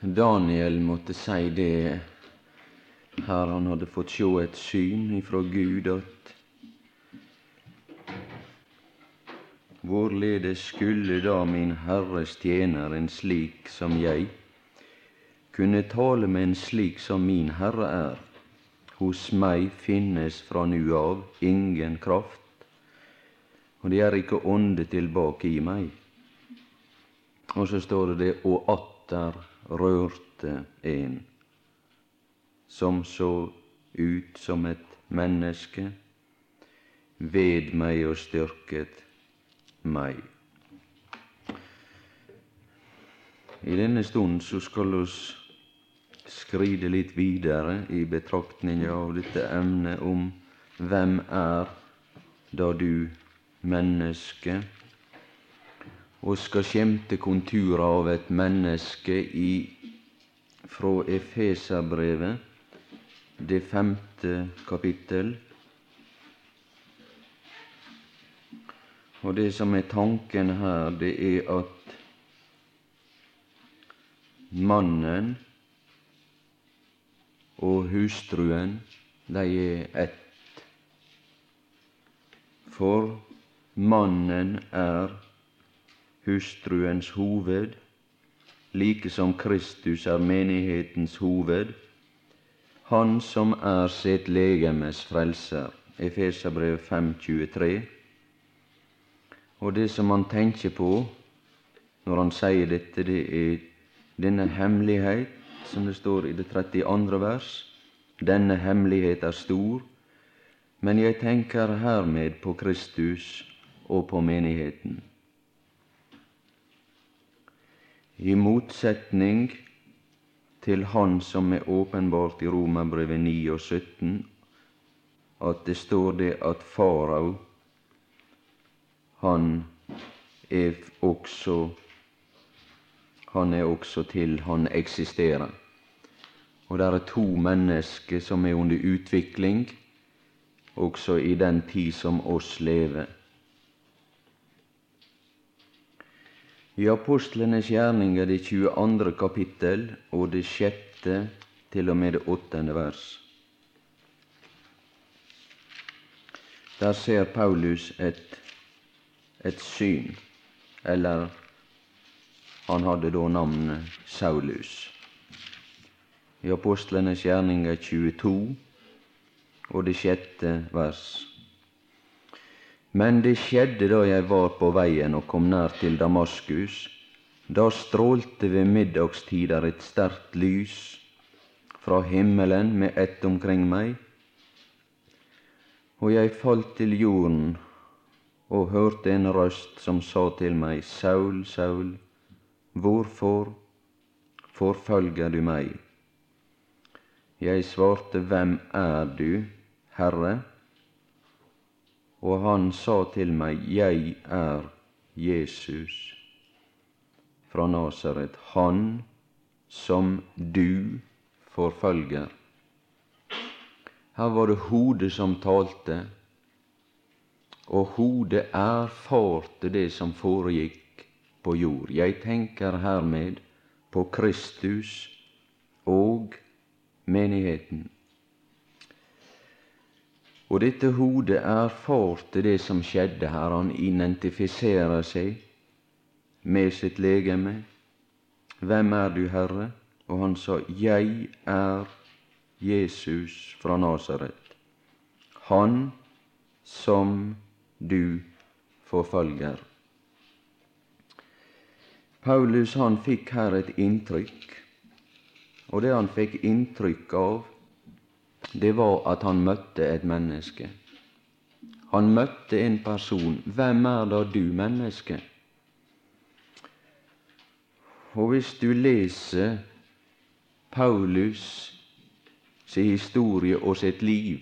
Daniel måtte si det her han hadde fått sjå et syn ifra Gud at Hvorledes skulle da min Herres tjener, en slik som jeg, kunne tale med en slik som min Herre er? Hos meg finnes fra nu av ingen kraft, og det er ikke ånde tilbake i meg. Og så står det det, og atter rørte en som så ut som et menneske, ved meg og styrket meg. I denne stund så skal vi skride litt videre i betraktninga av dette emnet om hvem er da du menneske? Og skal skjemte konturer av et menneske i fra Efeserbrevet, det femte kapittel. Og det som er tanken her, det er at mannen og hustruen, de er ett. For mannen er hustruens hoved, like som Kristus er menighetens hoved, han som er sitt legemes frelser. Efeserbrev 5,23. Og det som han tenker på når han sier dette, det er denne hemmelighet, som det står i det 32. vers. Denne hemmelighet er stor, men jeg tenker hermed på Kristus og på menigheten. I motsetning til Han som er åpenbart i Romerbrevet 9 og 17, at det står det at farao, han er også han er også til, han eksisterer. Og det er to mennesker som er under utvikling, også i den tid som oss lever. I apostlenes gjerninger det 22. kapittel og det sjette til og med det åttende vers. Der ser Paulus et, et syn, eller han hadde da navnet Saulus. I apostlenes gjerninger 22 og det sjette vers. Men det skjedde da jeg var på veien og kom nær til Damaskus. Da strålte ved middagstider et sterkt lys fra himmelen med ett omkring meg, og jeg falt til jorden og hørte en røst som sa til meg, Saul, Saul, hvorfor forfølger du meg? Jeg svarte, Hvem er du, Herre? Og han sa til meg, Jeg er Jesus fra Nasaret, han som du forfølger. Her var det hodet som talte, og hodet erfarte det som foregikk på jord. Jeg tenker hermed på Kristus og menigheten. Og dette hodet erfarte det som skjedde her. Han identifiserer seg med sitt legeme. Hvem er du, Herre? Og han sa, Jeg er Jesus fra Nasaret, han som du forfølger. Paulus han fikk her et inntrykk, og det han fikk inntrykk av, det var at han møtte et menneske. Han møtte en person. Hvem er da du, menneske? Og hvis du leser Paulus sin historie og sitt liv,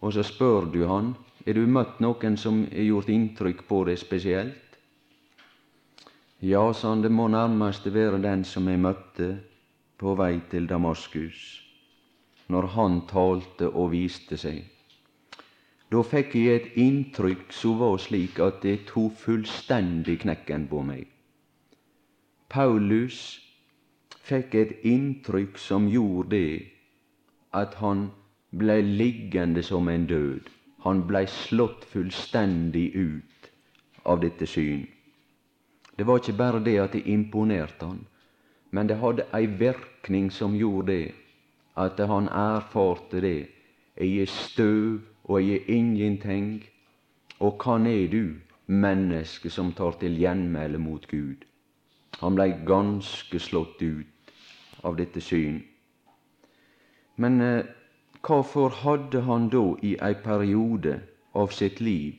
og så spør du han er du møtt noen som har gjort inntrykk på deg spesielt? Ja, sa han, det må nærmest være den som jeg møtte på vei til Damaskus når han talte og viste seg. Da fikk jeg et inntrykk som var slik at det tok fullstendig knekken på meg. Paulus fikk et inntrykk som gjorde det at han blei liggende som en død. Han blei slått fullstendig ut av dette syn. Det var ikke bare det at det imponerte han, men det hadde ei virkning som gjorde det at han erfarte det. Jeg er støv, og jeg er ingenting. Og hvem er du, menneske som tar til gjenmæle mot Gud? Han blei ganske slått ut av dette syn. Men eh, hvorfor hadde han da i ei periode av sitt liv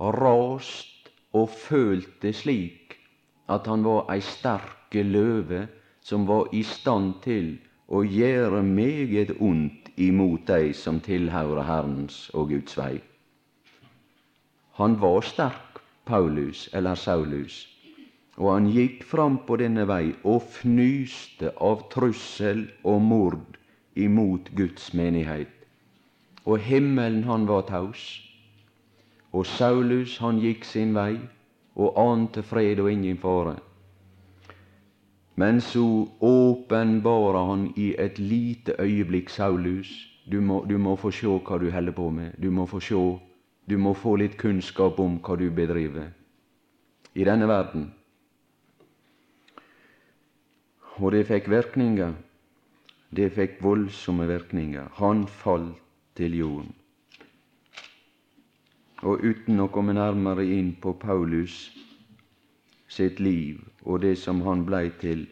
rast og følt det slik at han var ei sterke løve som var i stand til å gjere meget ondt imot dei som tilhører Herrens og Guds vei. Han var sterk, Paulus eller Saulus, og han gikk fram på denne vei og fnyste av trussel og mord imot Guds menighet. Og himmelen, han var taus. Og Saulus, han gikk sin vei og ante fred og ingen fare. Men så åpenbarer han i et lite øyeblikk Saulus. Du må, du må få sjå hva du holder på med. Du må få sjå, du må få litt kunnskap om hva du bedriver i denne verden. Og det fikk virkninger. Det fikk voldsomme virkninger. Han falt til jorden. Og uten å komme nærmere inn på Paulus sitt liv og det som han blei til,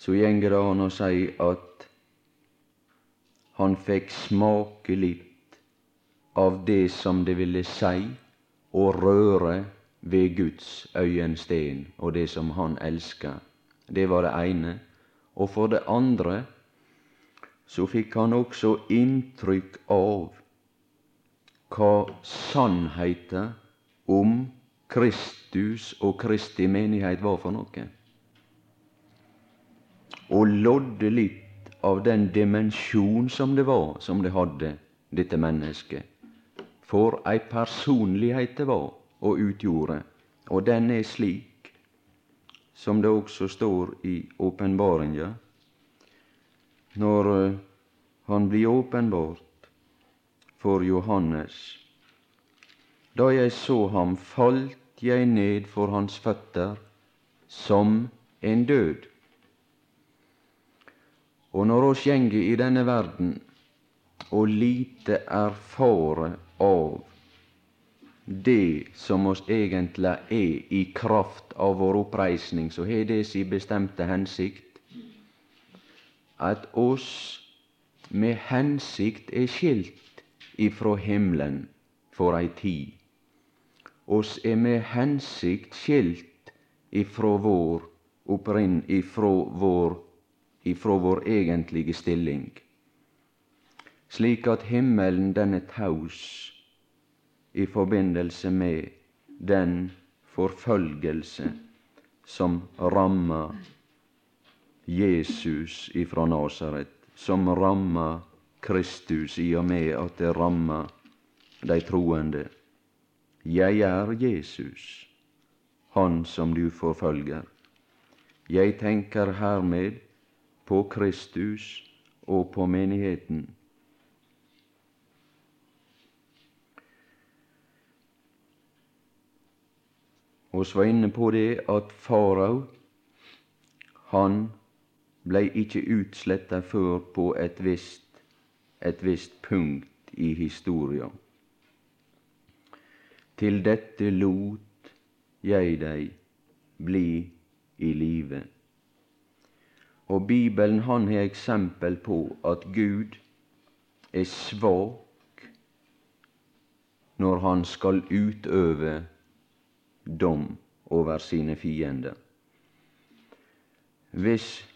så gjenger det an å si at han fikk smake litt av det som det ville si å røre ved Guds øyensten og det som han elska. Det var det ene. Og for det andre så fikk han også inntrykk av hva sannheten om Kristus og Kristi menighet var for noe. Og lodde litt av den dimensjon som det var, som det hadde, dette mennesket. For ei personlighet det var og utgjorde, og den er slik, som det også står i åpenbaringa, når eh, han blir åpenbart for Johannes. Da jeg så ham, falt jeg ned for hans føtter som en død. Og når oss gjenger i denne verden og lite erfare av det som oss egentlig er i kraft av vår oppreisning, så har det si bestemte hensikt at oss med hensikt er skilt ifra himmelen for ei tid oss er med hensikt skilt ifra vår opprinn, ifra vår, ifra vår egentlige stilling, slik at himmelen den er taus i forbindelse med den forfølgelse som ramma Jesus ifra Nasaret, som ramma Kristus i og med at det ramma de troende. Jeg er Jesus, Han som du forfølger. Jeg tenker hermed på Kristus og på menigheten. Så var inne på det at farao, han blei ikke utsletta før på et visst, et visst punkt i historia. Til dette lot jeg deg bli i live. Og Bibelen han har eksempel på at Gud er svak når han skal utøve dom over sine fiender. Hvis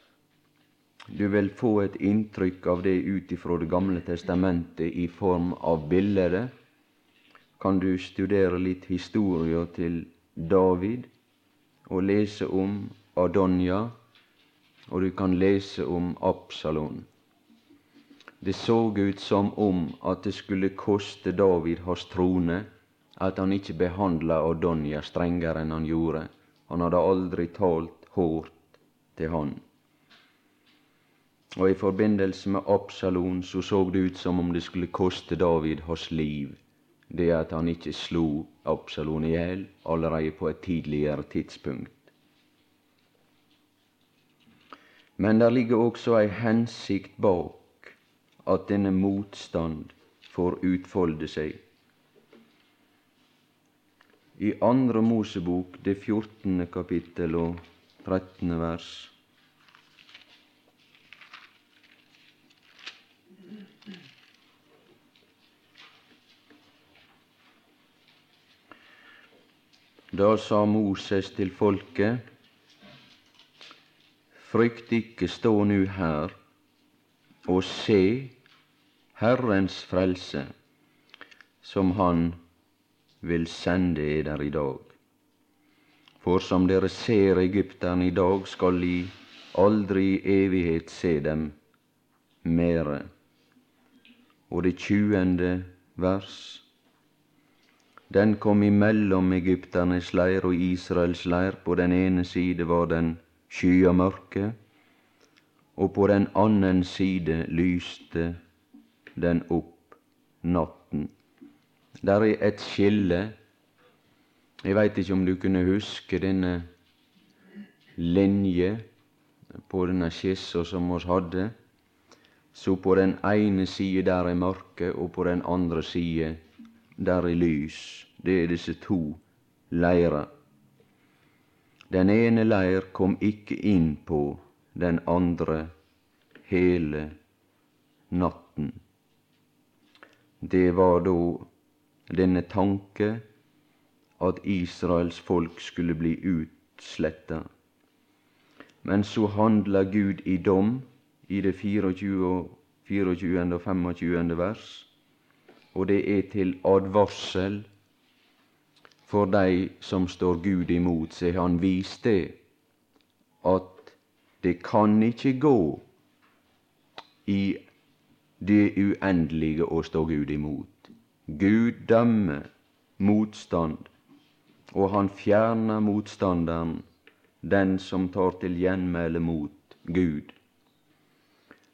du vil få et inntrykk av det ut ifra Det gamle testamentet i form av bilder, kan du studere litt historia til David og lese om Adonja, og du kan lese om Absalon. Det så ut som om at det skulle koste David hans trone at han ikke behandla Adonja strengere enn han gjorde. Han hadde aldri talt hårdt til han. Og i forbindelse med Absalon så så det ut som om det skulle koste David hans liv, det at han ikke slo Absalon i hjel allerede på et tidligere tidspunkt. Men der ligger også ei hensikt bak at denne motstand får utfolde seg. I Andre Mosebok, det 14. kapittel og 13. vers, Da sa Moses til folket, frykt ikke, stå nu her og se Herrens frelse, som Han vil sende eder i dag. For som dere ser egypterne i dag, skal de aldri i evighet se dem mere. Og det tjuende vers den kom imellom egypternes leir og Israels leir. På den ene side var den sky og mørke, og på den annen side lyste den opp natten. Der er et skille. Jeg veit ikke om du kunne huske denne linje på denne skissa som oss hadde. Så på den ene side der er mørke, og på den andre side der i lys det er disse to leirer. Den ene leir kom ikke inn på den andre hele natten. Det var da denne tanke at Israels folk skulle bli utsletta. Men så handla Gud i dom i det 24. 24. og 25. vers, og det er til advarsel for de som står Gud imot, har han vist det at det kan ikke gå i det uendelige å stå Gud imot. Gud dømmer motstand, og han fjerner motstanderen, den som tar til gjenmæle mot Gud.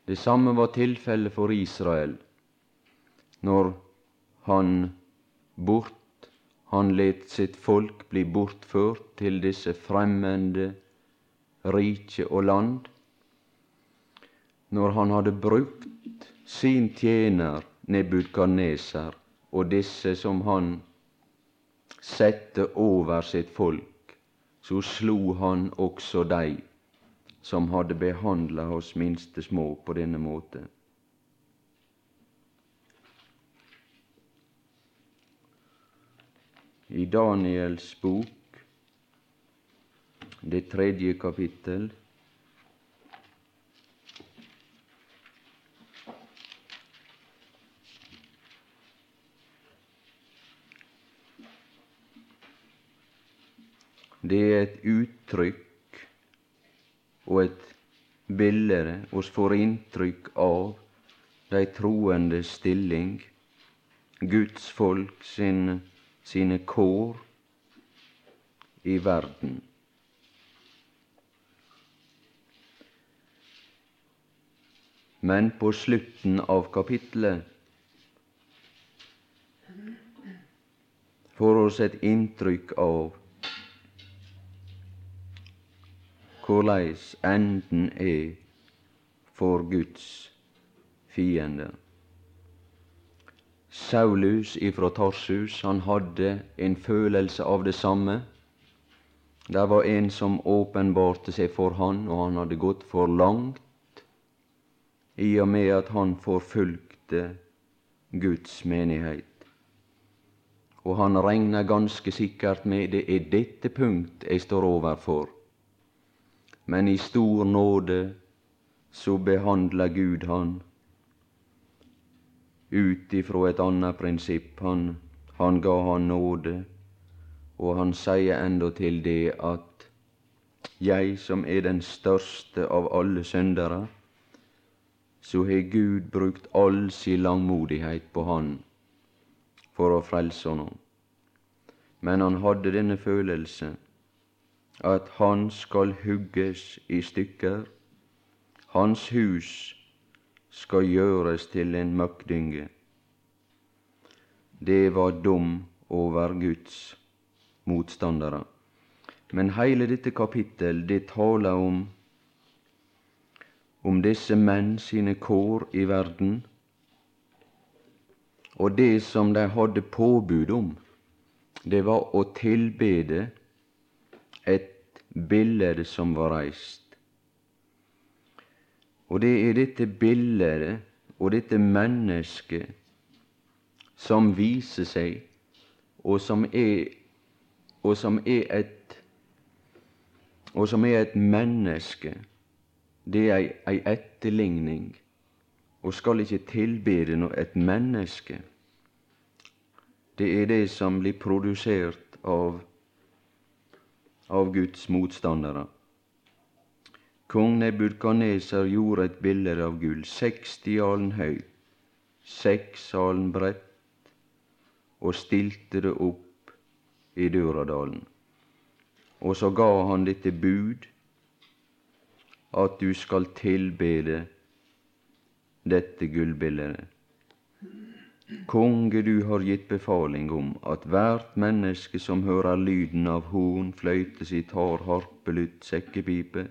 Det samme var tilfellet for Israel når han bort han let sitt folk bli bortført til disse fremmede rike og land. Når han hadde brukt sin tjener Nebukadneser og disse som han sette over sitt folk, så slo han også dei som hadde behandla oss minste små på denne måten. I Daniels bok, det tredje kapittel. Det er et uttrykk og et bilde oss får inntrykk av de troendes stilling, Guds folk sin sine kår i verden. Men på slutten av kapittelet får oss et inntrykk av hvordan enden er for Guds fiender. Saulus ifra Tarsus, han hadde en følelse av det samme. Der var en som åpenbarte seg for han, og han hadde gått for langt i og med at han forfulgte Guds menighet. Og han regna ganske sikkert med det er dette punkt jeg står overfor. Men i stor nåde så behandla Gud han ut ifra et annet prinsipp. Han, han ga han nåde, og han sier endatil det at jeg som er den største av alle syndere, så har Gud brukt all si langmodighet på han for å frelse honom. Men han hadde denne følelse at han skal hugges i stykker, hans hus skal gjøres til en møkkdynge. Det var dom over Guds motstandere. Men hele dette kapittel, det taler om om disse menn sine kår i verden, og det som de hadde påbud om, det var å tilbede et bilde som var reist. Og det er dette bildet og dette mennesket som viser seg, og som er, og som er et og som er et menneske. Det er ei, etterligning, og skal ikke tilbede noe et menneske. Det er det som blir produsert av, av Guds motstandere. Kong Nebukadneser gjorde et bilde av gull, 60 alen høyt, seks alen bredt, og stilte det opp i Døradalen. Og så ga han dette bud, at du skal tilbede dette gullbildet. Konge, du har gitt befaling om at hvert menneske som hører lyden av horn, fløyte, sitar, harpe, lutt, sekkepipe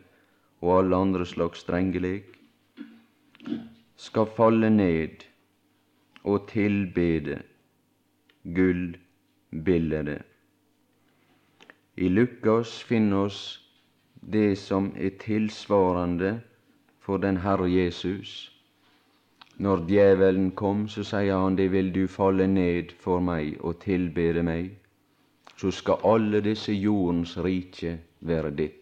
og alle andre slags strengelek, skal falle ned og tilbede gullbildet. I Lukas finner oss det som er tilsvarende for den Herre Jesus når djevelen kom, så sier han, det vil du falle ned for meg og tilbede meg, så skal alle disse jordens rike være ditt.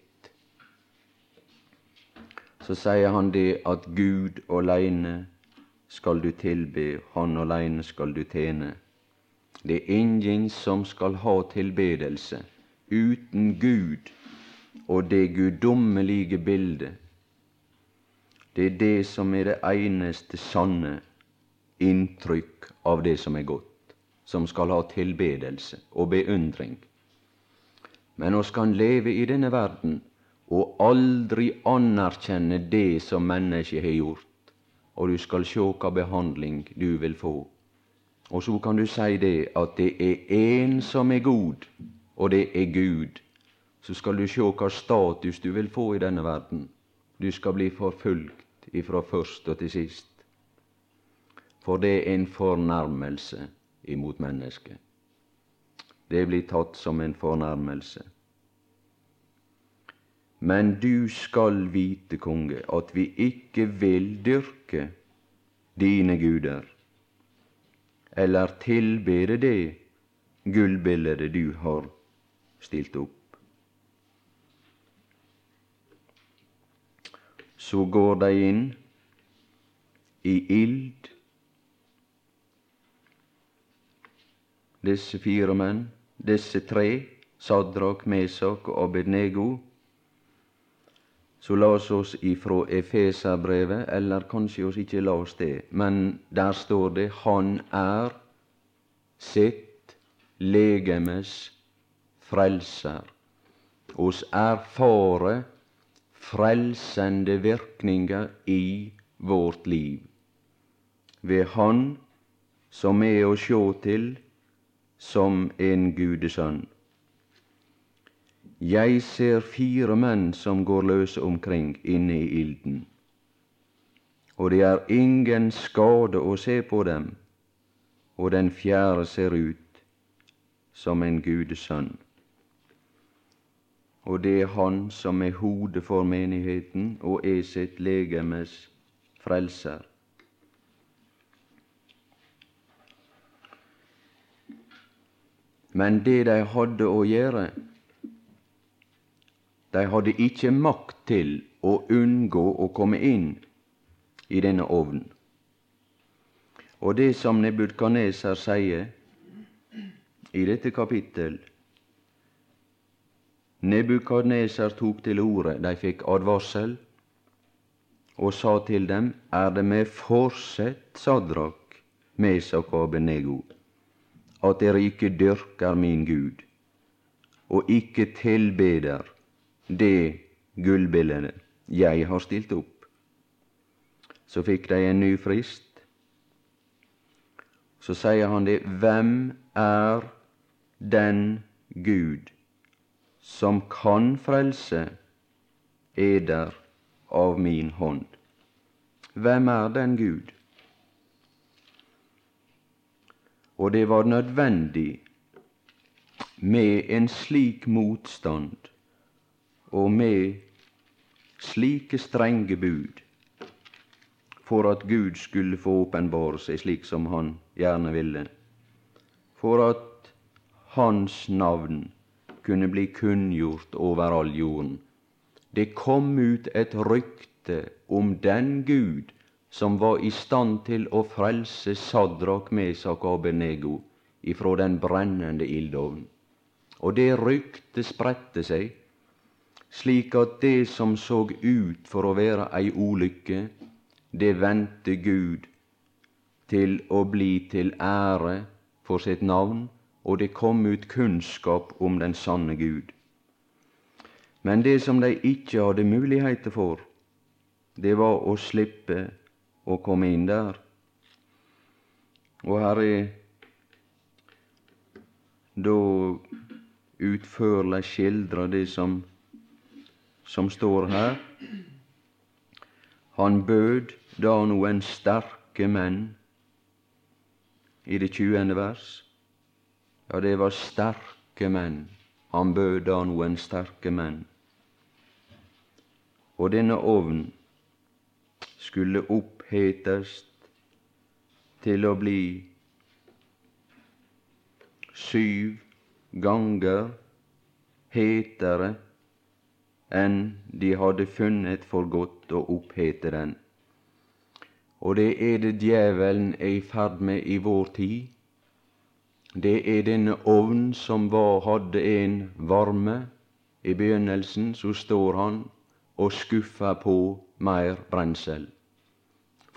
Så sier han det at Gud aleine skal du tilbe, Han aleine skal du tjene. Det er ingen som skal ha tilbedelse uten Gud og det guddommelige bildet det er det som er det eneste sanne inntrykk av det som er godt, som skal ha tilbedelse og beundring. Men oss kan leve i denne verden og aldri anerkjenne det som mennesket har gjort, og du skal sjå hva behandling du vil få. Og så kan du si det at det er én som er god, og det er Gud. Så skal du sjå hva status du vil få i denne verden. Du skal bli forfulgt ifra først og til sist. For det er en fornærmelse imot mennesket. Det blir tatt som en fornærmelse. Men du skal vite, konge, at vi ikke vil dyrke dine guder, eller tilbede det gullbildet du har stilt opp. så går de inn i ild, disse fire menn, disse tre, Sadrak, Mesak og Abednego. Så la oss ifra Efeserbrevet, eller kanskje oss ikke la oss det, men der står det Han er sitt legemes frelser. Oss erfare frelsende virkninger i vårt liv ved Han som er å sjå til som en gudesønn. Jeg ser fire menn som går løse omkring inne i ilden, og det er ingen skade å se på dem, og den fjerde ser ut som en gudesønn og det er Han som er hodet for menigheten og er sitt legemes frelser. Men det de hadde å gjøre, de hadde ikke makt til å unngå å komme inn i denne ovnen. Og det som Nebukadneser sier i dette kapittel, Nebukadneser tok til orde, de fikk advarsel, og sa til dem, er det med forsett, Sadrak, Mesak og Abenego, at dere ikke dyrker min Gud, og ikke tilbeder det gullbildet jeg har stilt opp. Så fikk de en ny frist. Så sier han det, hvem er den Gud som kan frelse eder av min hånd? Hvem er den Gud? Og det var nødvendig med en slik motstand og med slike strenge bud for at Gud skulle få åpenbare seg slik som han gjerne ville, for at hans navn kunne bli kunngjort over all jorden. Det kom ut et rykte om den Gud som var i stand til å frelse Sadrak, Mesak og Abenego ifra den brennende ildovnen. Og det ryktet spredte seg, slik at det som så ut for å være ei ulykke, det vendte Gud til å bli til ære for sitt navn, og det kom ut kunnskap om den sanne Gud. Men det som de ikke hadde muligheter for, det var å slippe å komme inn der. Og her er da utførlig skildra det som, som står her. Han bød da noen sterke menn i det tjuende vers. Ja, det var sterke menn. Han bød da noen sterke menn. Og denne ovnen skulle opphetast til å bli syv ganger hetere enn de hadde funnet for godt å opphete den. Og det er det djevelen er i ferd med i vår tid. Det er denne ovn som var, hadde en varme. I begynnelsen så står han og skuffer på mer brensel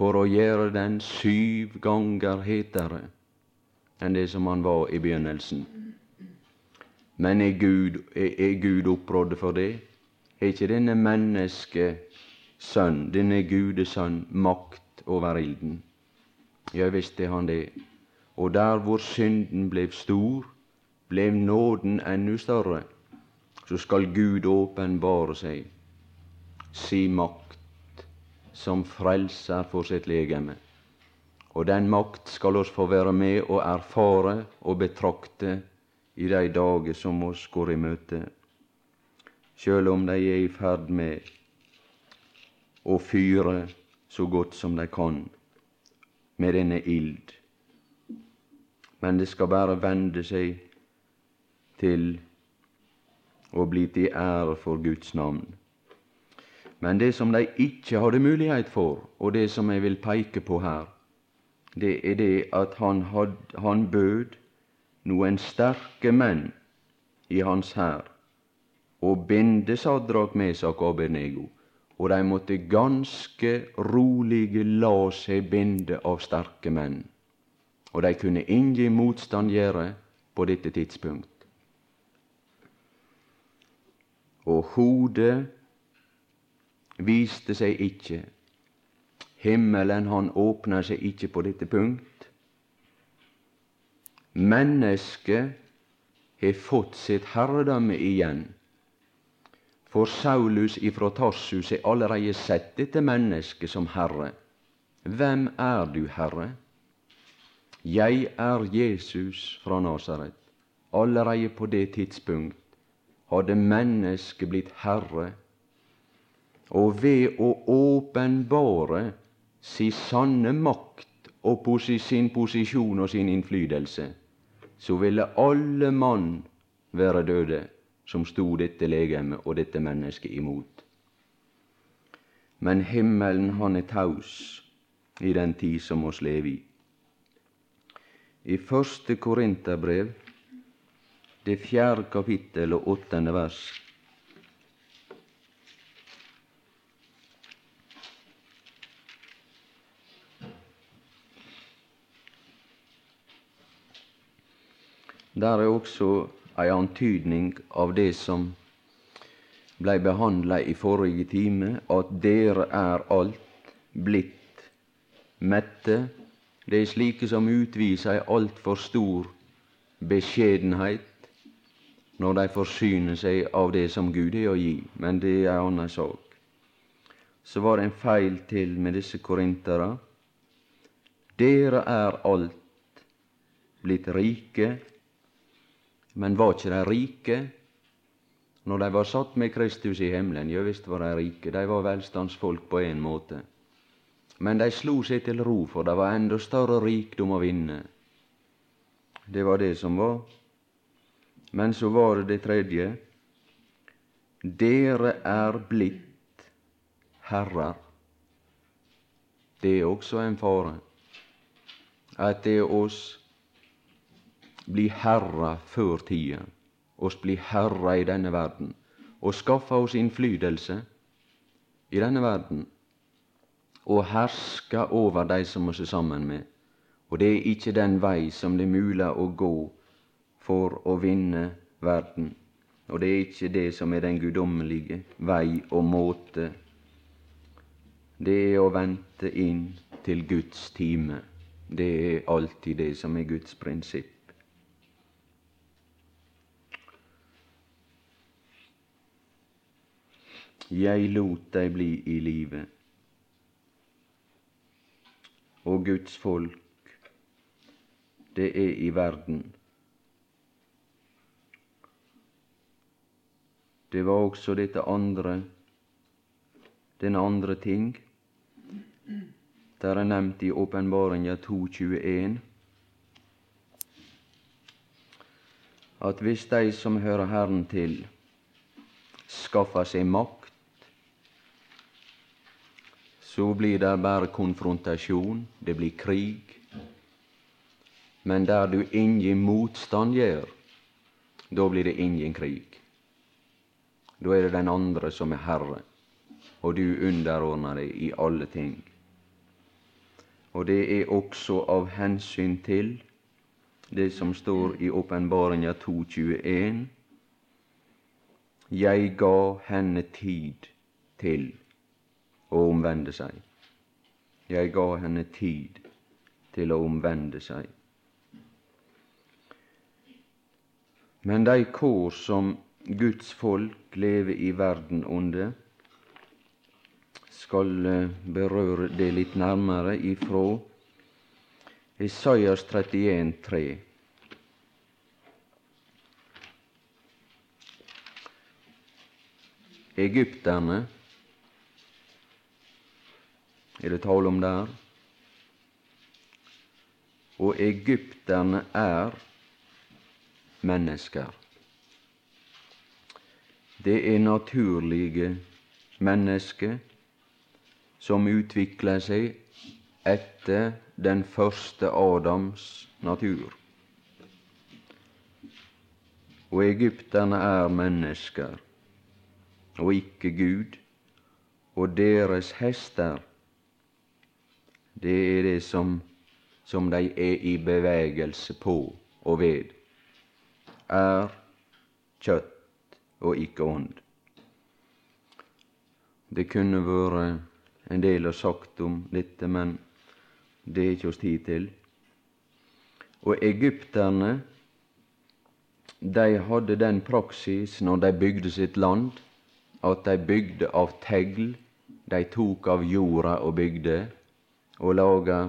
for å gjøre den syv ganger hetere enn det som han var i begynnelsen. Men er Gud, er, Gud opprådd for det? Er ikke denne menneskesønn, denne gudesønn, makt over ilden? Ja visst har han det. Og der hvor synden ble stor, ble nåden enda større. Så skal Gud åpenbare seg, si makt, som frelser for sitt legeme. Og den makt skal oss få være med og erfare og betrakte i de dager som oss går i møte, sjøl om de er i ferd med å fyre så godt som de kan med denne ild. Men det skal bare vende seg til å bli til ære for Guds navn. Men det som de ikke hadde mulighet for, og det som jeg vil peke på her, det er det at han, had, han bød noen sterke menn i hans hær å binde Sadrak, Mesak og Abenego, og de måtte ganske rolig la seg binde av sterke menn. Og de kunne ingen motstand gjøre på dette tidspunkt. Og hodet viste seg ikke Himmelen han åpna seg ikke på dette punkt. Mennesket har fått sitt herredømme igjen. For Saulus ifra Tarsus er allereie sett dette mennesket som herre. Hvem er du, Herre? Jeg er Jesus fra Nasaret. Allereie på det tidspunkt hadde mennesket blitt herre, og ved å åpenbare si sanne makt og sin posisjon og sin innflytelse, så ville alle mann være døde som sto dette legeme og dette mennesket imot. Men himmelen, han er taus i den tid som oss lever i. I første Korinterbrev, det fjerde kapittel og åttende vers, Der er også ei antydning av det som blei behandla i forrige time, at dere er alt blitt mette. Det er slike som utviser ei altfor stor beskjedenhet når de forsyner seg av det som Gud er å gi, men det er ei anna sak. Så var det en feil til med disse korintere. Dere er alt blitt rike, men var ikke de rike når de var satt med Kristus i himmelen? Jo visst var de rike, de var velstandsfolk på en måte. Men de slo seg til ro, for det var enda større rikdom å vinne. Det var det som var. Men så var det det tredje. Dere er blitt herrer. Det er også en fare. At det er oss bli herre før tida, oss bli herre i denne verden, og skaffa oss innflytelse i denne verden, og herska over de som vi er sammen med. Og det er ikke den vei som det er mulig å gå for å vinne verden. Og det er ikke det som er den guddommelige vei og måte. Det er å vente inn til Guds time. Det er alltid det som er Guds prinsipp. Jeg lot deg bli i live. Og Guds folk, det er i verden. Det var også dette andre, den andre ting. Der er nevnt i Åpenbaringa 2.21 at hvis de som hører Herren til, skaffer seg makt, så blir det bare konfrontasjon, det blir krig. Men der du ingen motstand gjør, da blir det ingen krig. Da er det den andre som er herre, og du underordner deg i alle ting. Og det er også av hensyn til det som står i Åpenbaringa 2.21. Jeg ga henne tid til å omvende seg. Jeg ga henne tid til å omvende seg. Men de kår som Guds folk lever i verden under, skal eh, berøre det litt nærmere ifra Isaias 31, 3. Egypterne er det tale om der. Og egypterne er mennesker. Det er naturlige mennesker som utvikler seg etter den første Adams natur. Og egypterne er mennesker og ikke Gud, og deres hester det er det som, som de er i bevegelse på og ved, er kjøtt og ikke ånd. Det kunne vært en del å sagt om dette, men det er ikke oss tid til. Og egypterne, de hadde den praksis når de bygde sitt land, at de bygde av tegl. De tok av jorda og bygde og laga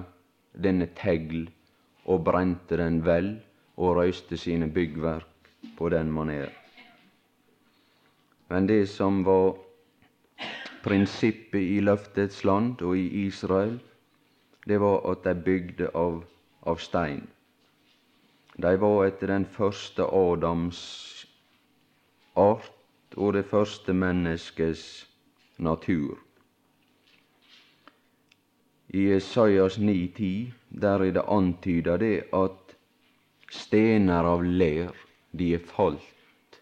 denne tegl og brente den vel og røyste sine byggverk på den maner. Men det som var prinsippet i løftets land og i Israel, det var at de bygde av, av stein. De var etter den første Adams art og det første menneskets natur i Esaias 9,10, der er det antyda det at stener av ler, de er falt.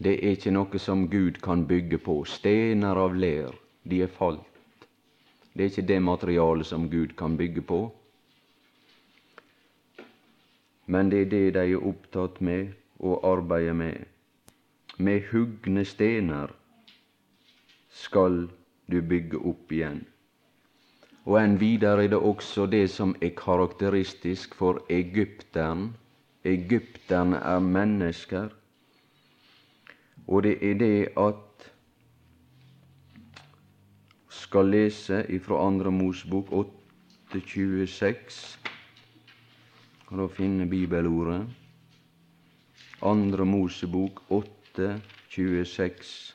Det er ikke noe som Gud kan bygge på. Stener av ler, de er falt. Det er ikke det materialet som Gud kan bygge på. Men det er det de er opptatt med og arbeider med. Med hugne stener skal du bygge opp igjen. Og enn videre er det også det som er karakteristisk for egypteren. Egypterne er mennesker, og det er det at skal lese ifra Andre Mosbok 8.26 for å finne bibelordet. Andre Mosebok 8.26.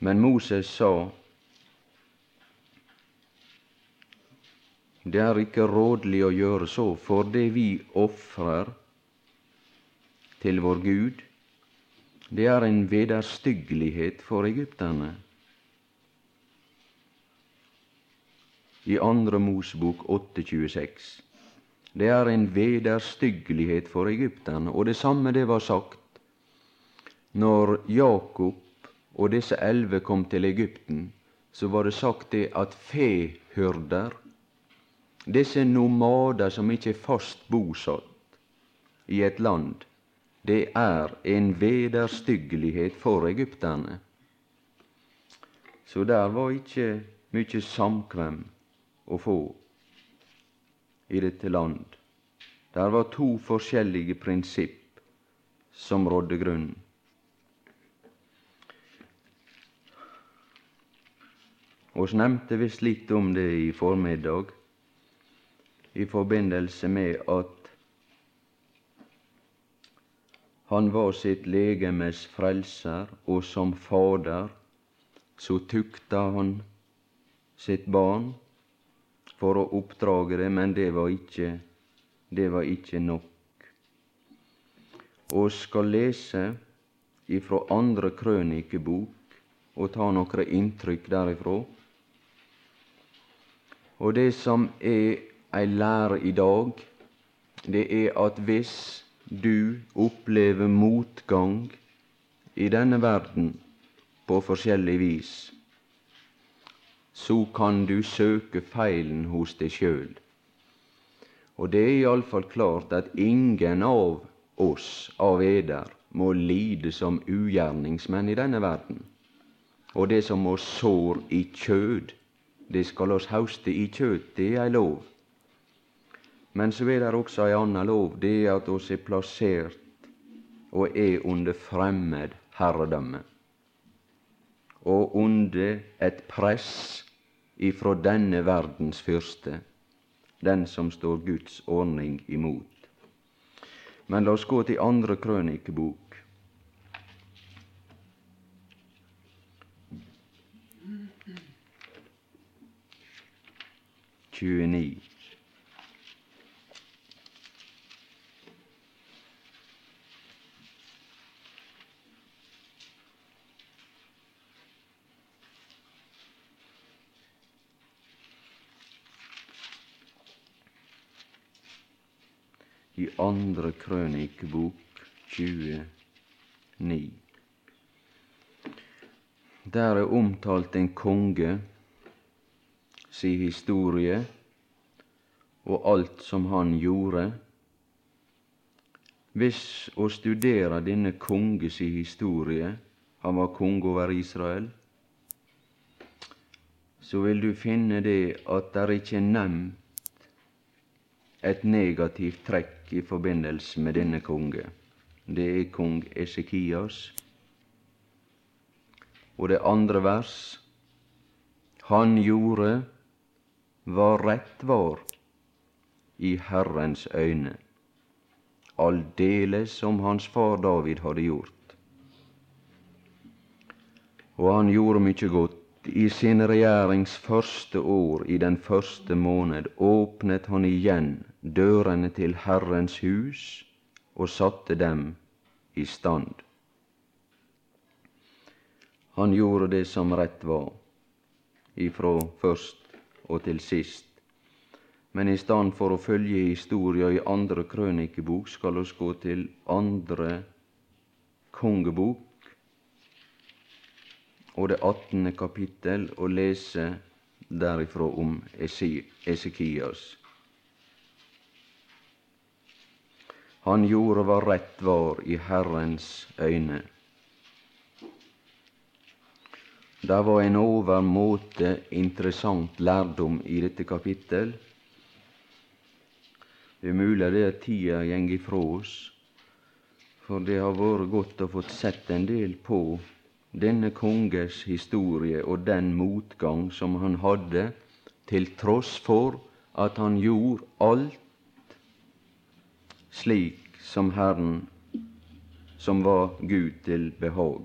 Men Moses sa Det er ikke rådelig å gjøre så, for det vi ofrer til vår Gud, det er en vederstyggelighet for egypterne. I Andre Mosbok 8,26. Det er en vederstyggelighet for egypterne, og det samme det var sagt når Jakob og disse elleve kom til Egypten. Så var det sagt det at fehyrder disse nomader som ikke er fast bosatt i et land, det er en vederstyggelighet for egypterne. Så der var ikke mye samkvem å få i dette land. Der var to forskjellige prinsipp som rådde grunnen. Vi nevnte visst litt om det i formiddag i forbindelse med at han var sitt legemes frelser, og som Fader så tukta han sitt barn for å oppdrage det, men det var ikke, det var ikke nok. Og skal lese ifra andre krønikebok og ta noen inntrykk derifra. Og det som er ei lære i dag, det er at hvis du opplever motgang i denne verden på forskjellig vis, så kan du søke feilen hos deg sjøl. Og det er iallfall klart at ingen av oss av eder må lide som ugjerningsmenn i denne verden. Og det som må sår i kjød, det skal oss hauste i kjøtt, det er ei lov. Men så er det også ei anna lov, det er at oss er plassert og er under fremmed herredømme. Og under et press ifra denne verdens fyrste, den som står Guds ordning imot. Men la oss gå til andre krønikebok. Tjueni. Andre krønikebok 29. Der er omtalt en konge si historie og alt som han gjorde. Hvis å studere denne konge si historie, han var konge over Israel, så vil du finne det at det ikke er nevnt et negativt trekk i forbindelse med denne konge. Det er kong Esekias. Og det andre vers Han gjorde hva rett var i Herrens øyne, aldeles som hans far David hadde gjort. Og han gjorde mykje godt i sin regjerings første år, i den første måned, åpnet han igjen dørene til Herrens hus og satte dem i stand. Han gjorde det som rett var, ifra først og til sist. Men i stand for å følge historia i andre krønikebok, skal oss gå til andre kongebok, og det attende kapittel og lese derifra om Esekias. Han gjorde hva rett var i Herrens øyne. Det var en overmåte interessant lærdom i dette kapittel. Det er mulig det at tida gjeng ifra oss, for det har vært godt å få sett en del på denne konges historie og den motgang som han hadde, til tross for at han gjorde alt slik som Herren, som var Gud til behag.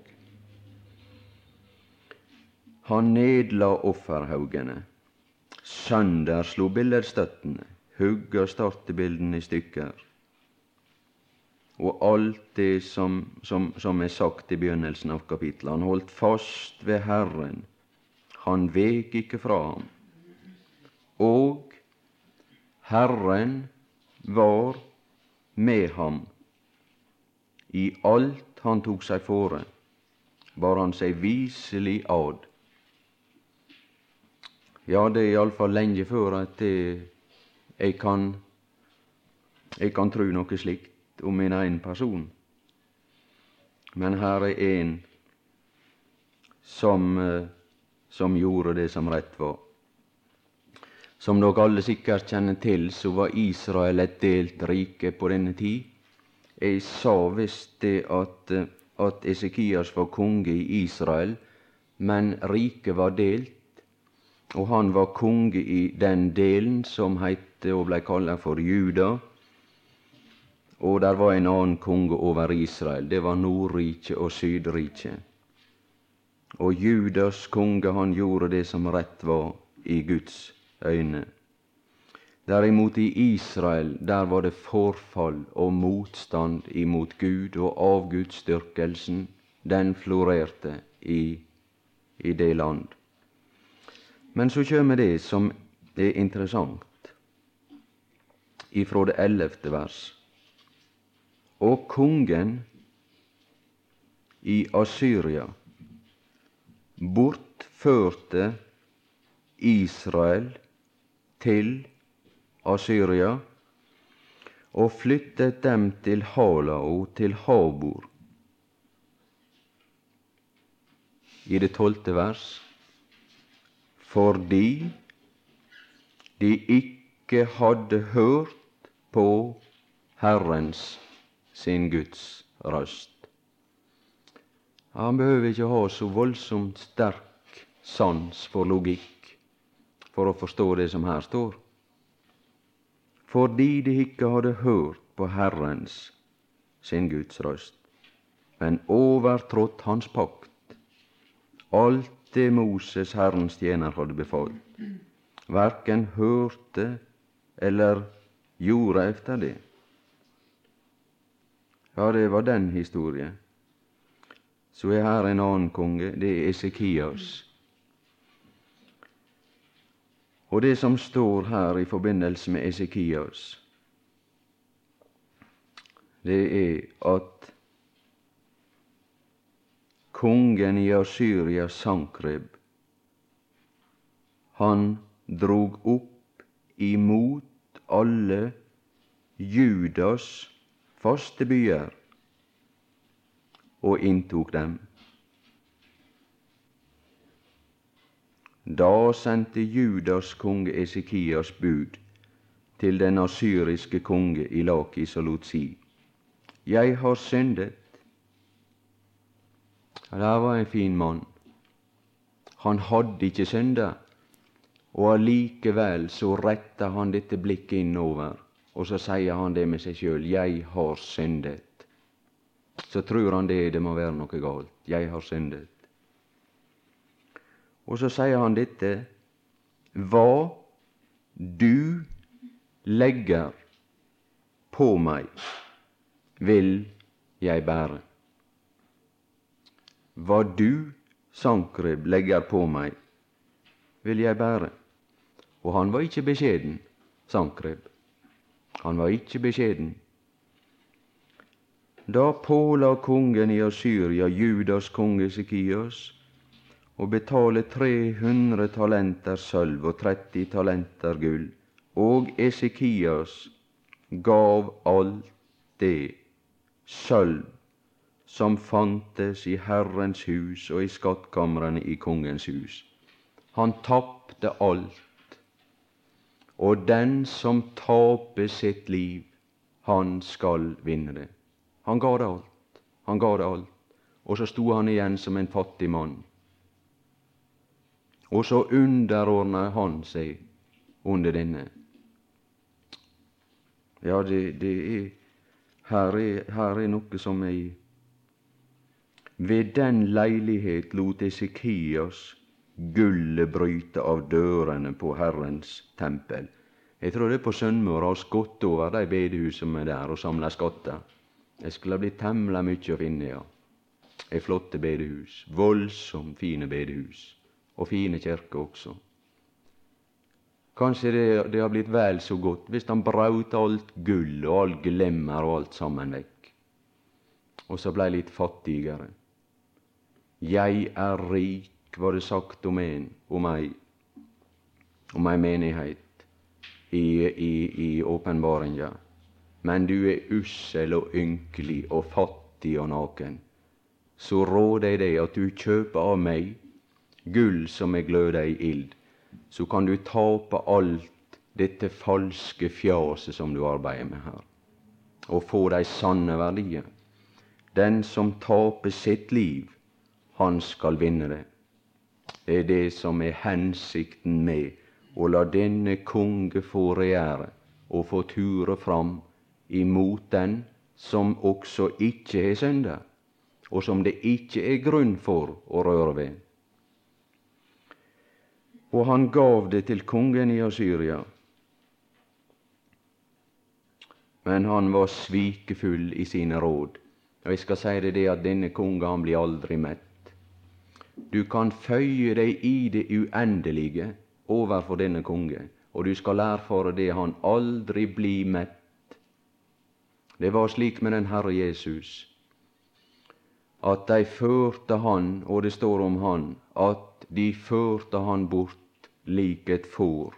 Han nedla offerhaugene, sønderslo billedstøttene, hugga startebildene i stykker. Og alt det som, som, som, er sagt i begynnelsen av kapittelet. Han holdt fast ved Herren. Han vek ikke fra ham. Og Herren var med ham i alt han tok seg fore, bar han seg viselig ad. Ja, det er iallfall lenge før at det jeg kan, jeg kan tru noe slikt om min egen person. Men her er en som, eh, som gjorde det som rett var. Som dere alle sikkert kjenner til, så var Israel et delt rike på denne tid. Jeg sa visst det at, eh, at Esekias var konge i Israel, men riket var delt og han var konge i den delen som heite og blei kalla for Juda. Og der var en annen konge over Israel. Det var Nordriket og Sydriket. Og Judas konge, han gjorde det som rett var i Guds øyne. Derimot i Israel, der var det forfall og motstand imot Gud, og avgudsdyrkelsen, den florerte i, i det land. Men så kjem det som er interessant ifra det ellevte vers. Og kongen i Asyria bortførte Israel til Asyria og flyttet dem til Halao, til Habor. I det tolvte vers fordi de ikke hadde hørt på Herrens, sin Guds røst. Han behøver ikke ha så voldsomt sterk sans for logikk for å forstå det som her står. Fordi de ikke hadde hørt på Herrens, sin Guds røst, men overtrådt Hans pakt. Alt det Moses, Herrens tjener, hadde befalt. Verken hørte eller gjorde efter det. Ja, det var den historien. Så er her en annen konge, det er Esekias. Og det som står her i forbindelse med Esekias, det er at kongen i Asyria Sankreb, han drog opp imot alle Judas faste byer og inntok dem. Da sendte Judas konge Esekias bud til den asyriske konge i Lakis og lot si:" Jeg har syndet der var en fin mann. Han hadde ikke synda, og allikevel så retta han dette blikket innover, og så sier han det med seg sjøl 'Jeg har syndet'. Så tror han det, det må være noe galt. 'Jeg har syndet'. Og så sier han dette Hva du legger på meg, vil jeg bære. Hva du, Sankreb, legger på meg, vil jeg bære. Og han var ikke beskjeden, Sankreb. Han var ikke beskjeden. Da påla kongen i Asyria Judas konge Sikias å betale 300 talenter sølv og 30 talenter gull, og Esekias gav alt det sølv som fantes i Herrens hus og i skattkamrene i kongens hus. Han tapte alt. Og den som taper sitt liv, han skal vinne det. Han ga det alt. Han ga det alt. Og så sto han igjen som en fattig mann. Og så underordna han seg under denne. Ja, det, det er, her er Her er noe som er Ved den leilighet lot Esekias gullet bryte av dørene på Herrens tempel. Jeg tror det er på Sunnmøre har skott over de er der, og samla skatter. Det skulle ha blitt temmelig mykje å finne, ja. Ei flotte bedehus. Voldsomt fine bedehus og fine kirker også. Kanskje det, det har blitt vel så godt hvis han braut alt gull og all glemmer og alt sammen vekk, og så blei litt fattigere. Jeg er rik, var det sagt om en, om ei, om ei menighet i, åpenbaringa. Men du er ussel og ynkelig og fattig og naken. Så råder jeg deg at du kjøper av meg gull som er gløda i ild, så kan du tape alt dette falske fjaset som du arbeider med her, og få de sanne verdier. Den som taper sitt liv, han skal vinne det. Det er det som er hensikten med å la denne konge få regjere og få ture fram imot den som også ikke har synda, og som det ikke er grunn for å røre ved og han gav det til kongen i Asyria. Men han var svikefull i sine råd. Og jeg skal si det, det at denne kongen han blir aldri mett. Du kan føye deg i det uendelige overfor denne konge, og du skal erfare det han aldri blir mett. Det var slik med den Herre Jesus, at de førte han, og det står om han, at de førte han bort lik et får,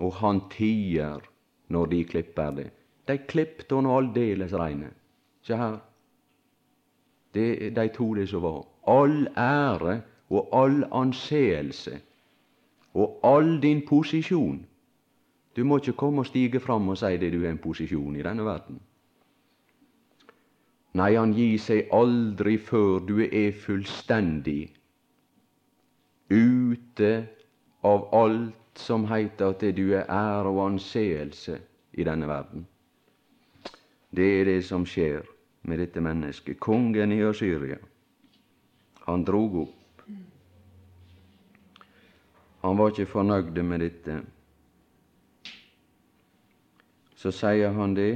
og han tier når de klipper det. De klippte han aldeles reine. Se her. Det de to det som var. All ære og all anseelse og all din posisjon. Du må ikke komme og stige fram og si det du har en posisjon i denne verden. Nei, han gir seg aldri før du er fullstendig ute av alt som heiter at du er ære og anseelse i denne verden. Det er det som skjer med dette mennesket. Kongen i Asyria, han drog opp. Han var ikke fornøyd med dette. Så sier han det.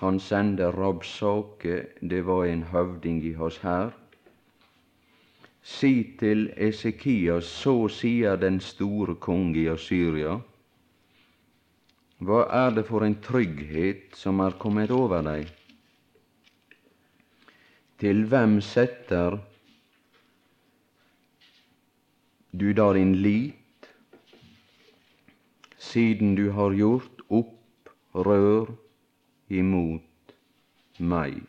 Han sender Rabsake, det var en høvding i hans hær, Si til Esekias, så sier den store konge i Assyria. hva er det for en trygghet som er kommet over deg? Til hvem setter du da din lit, siden du har gjort opprør imot meg?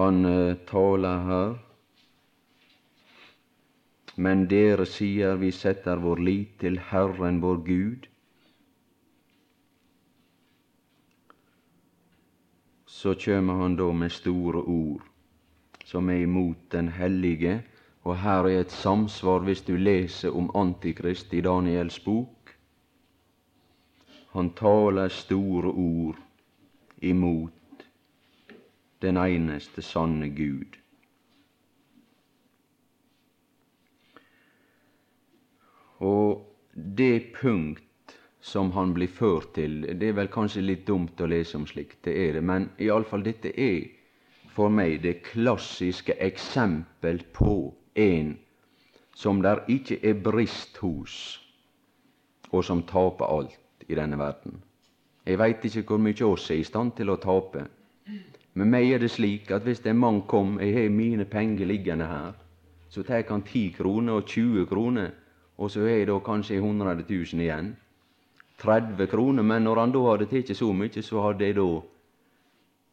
Han uh, taler her. Men dere sier vi setter vår lit til Herren vår Gud. Så kjem han da med store ord som er imot den hellige, og her er et samsvar hvis du leser om Antikrist i Daniels bok. Han taler store ord imot den eneste sanne Gud. Og det punkt som han blir ført til, det er vel kanskje litt dumt å lese om slikt, det er det, men iallfall dette er for meg det klassiske eksempel på en som der ikke er brist hos, og som taper alt i denne verden. Jeg veit ikke hvor mye oss er i stand til å tape, med meg er det slik at hvis en mann kom, jeg har mine penger liggende her, så tar han 10 kroner og 20 kroner, og så har jeg da kanskje 100 000 igjen. 30 kroner, men når han da hadde tatt så mye, så hadde jeg da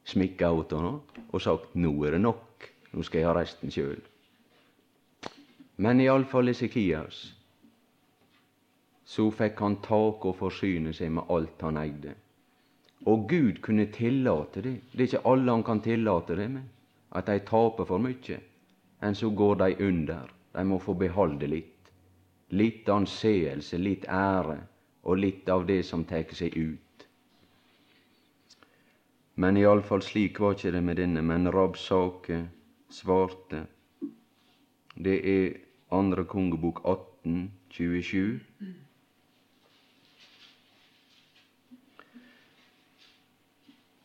smikka åt han og sagt nå er det nok, nå skal jeg ha resten sjøl. Men iallfall Esekias, så fikk han tak og forsyne seg med alt han eide. Og Gud kunne tillate det. Det er ikke alle han kan tillate det med, at de taper for mye. Men så går de under. De må få beholde litt. Litt anseelse, litt ære og litt av det som tar seg ut. Men iallfall slik var ikke det med denne, men Rabsake svarte. Det er andre kongebok 18, 27.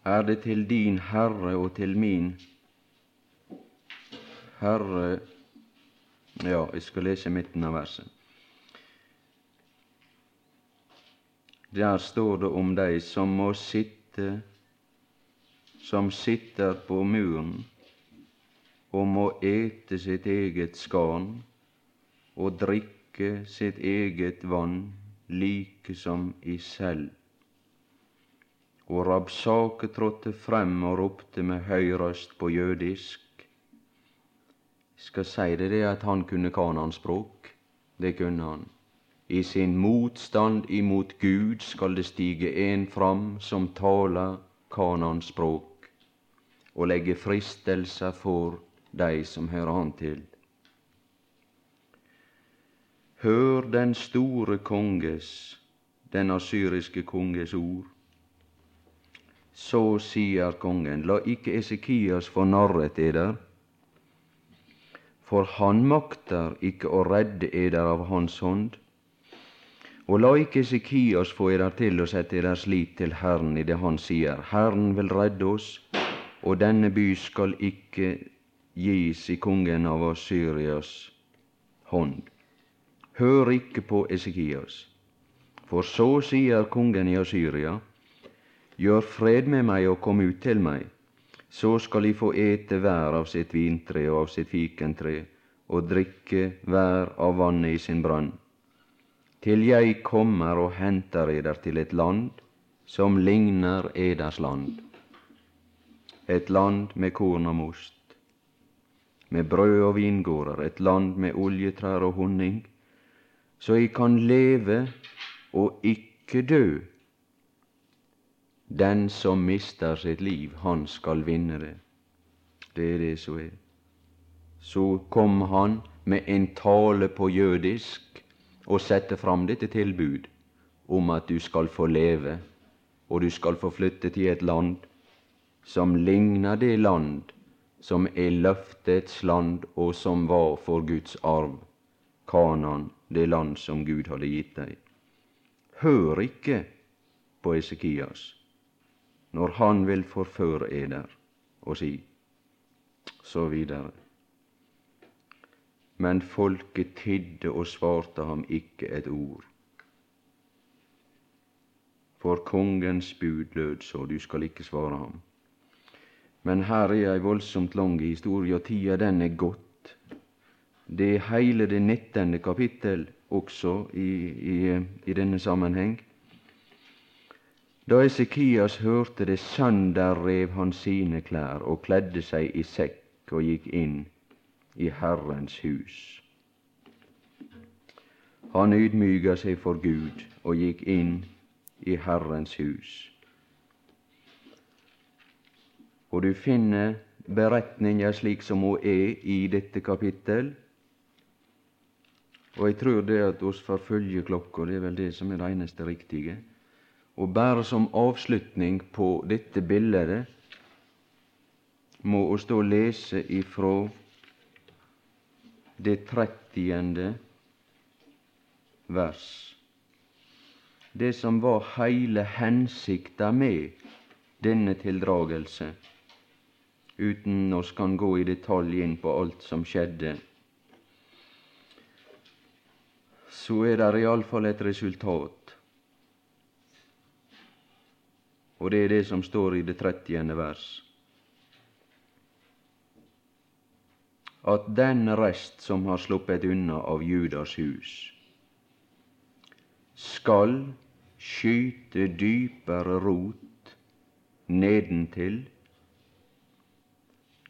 Er det til din Herre og til min Herre Ja, jeg skal lese midten av verset. Der står det om dei som må sitte, som sitter på muren og må ete sitt eget skarn og drikke sitt eget vann, like som i selv. Og Rabsake trådte frem og ropte med høy røst på jødisk. Skal si det, det at han kunne kananspråk. Det kunne han. I sin motstand imot Gud skal det stige en fram som taler Kanans språk, og legge fristelser for de som hører han til. Hør den store konges, den asyriske konges ord. Så sier kongen, la ikke Esekias narret eder, for han makter ikke å redde eder av hans hånd, og la ikke Sikios få eder til å sette deres lit til Herren i det han sier. Herren vil redde oss, og denne by skal ikke gis i kongen av Assyrias hånd. Hør ikke på Esekias, for så sier kongen i Assyria, gjør fred med meg og kom ut til meg, så skal De få ete hver av sitt vintre og av sitt fikentre, og drikke hver av vannet i sin brann til jeg kommer og henter eder til et land som ligner eders land, et land med korn og most, med brød og vingårder, et land med oljetrær og honning, så jeg kan leve og ikke dø. Den som mister sitt liv, han skal vinne det. Det er det som er. Så kom han med en tale på jødisk og sette fram dette tilbud om at du skal få leve, og du skal få flytte til et land som ligner det land som er løftets land, og som var for Guds arv, Kanan, det land som Gud hadde gitt deg. Hør ikke på Esekias når han vil forføre eder og si så videre. Men folket tidde og svarte ham ikke et ord. For kongens bud lød så, du skal ikke svare ham. Men her er ei voldsomt lang historie, og tida den er gått. Det er heile det nittende kapittel også i, i, i denne sammenheng. Da Esekias hørte det, sønderrev han sine klær og kledde seg i sekk og gikk inn i Herrens hus. Han ydmyga seg for Gud og gikk inn i Herrens hus. Og du finner beretninga slik som hun er i dette kapittel. Og jeg tror det at oss forfølger klokka, det er vel det som er det eneste riktige. Og bare som avslutning på dette bildet må oss da lese ifra det trettiende vers. Det som var heile hensikta med denne tildragelse, uten oss kan gå i detalj inn på alt som skjedde, så er det iallfall et resultat. Og det er det som står i det trettiende vers. At den rest som har sluppet unna av Judas hus, skal skyte dypere rot nedentil.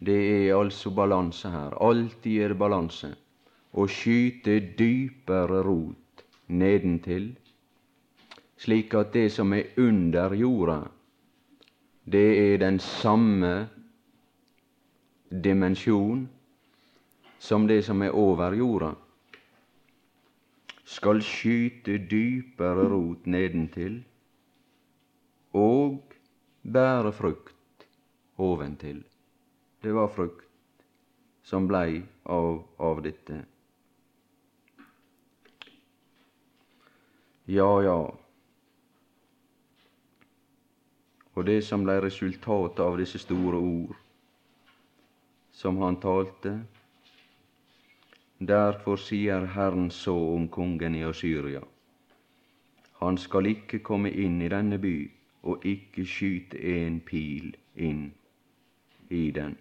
Det er altså balanse her. Alltid er det balanse. Å skyte dypere rot nedentil, slik at det som er under jorda, det er den samme dimensjon som det som er over jorda, skal skyte dypere rot nedentil og bære frukt oventil. Det var frukt som blei av, av dette. Ja, ja. Og det som blei resultatet av disse store ord som han talte, Derfor sier Herren så om kongen i Asyria. Han skal ikke komme inn i denne by og ikke skyte en pil inn i den.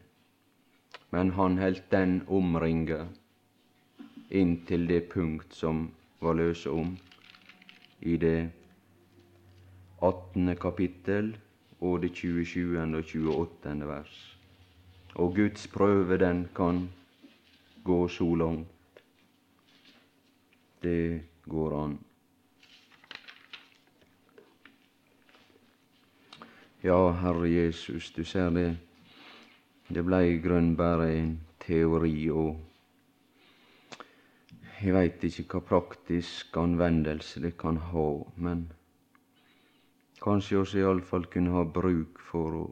Men han heldt den omringa inntil det punkt som var løse om i det 18. kapittel og det 27. og 28. vers. Og Guds prøve, den kan gå så langt. Det går an. Ja, Herre Jesus, du ser det, det blei i bare en teori, og jeg veit ikke hva praktisk anvendelse det kan ha, men kanskje oss iallfall kunne ha bruk for å,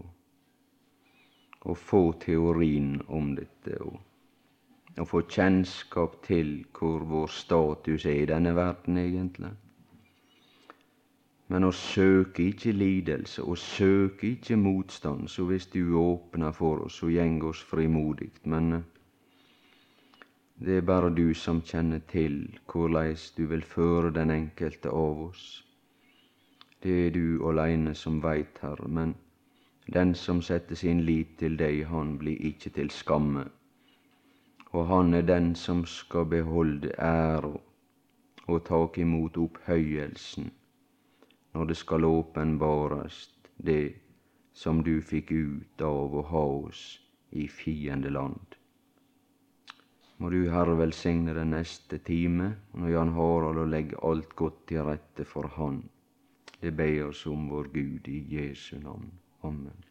å få teorien om dette. og å få kjennskap til hvor vår status er i denne verden, egentlig. Men å søke ikke lidelse, å søke ikke motstand, så hvis du åpner for oss, så gjeng oss frimodig. Men eh, det er bare du som kjenner til hvordan du vil føre den enkelte av oss. Det er du aleine som veit, Herre, men den som setter sin lit til deg, han blir ikke til skamme og han er den som skal beholde æra og tak imot opphøyelsen når det skal åpenbarast det som du fikk ut av å ha oss i fiendeland. Må du, Herre, velsigne den neste time, når Jan Harald og legge alt godt til rette for Han. Det ber oss om vår Gud i Jesu navn. Amen.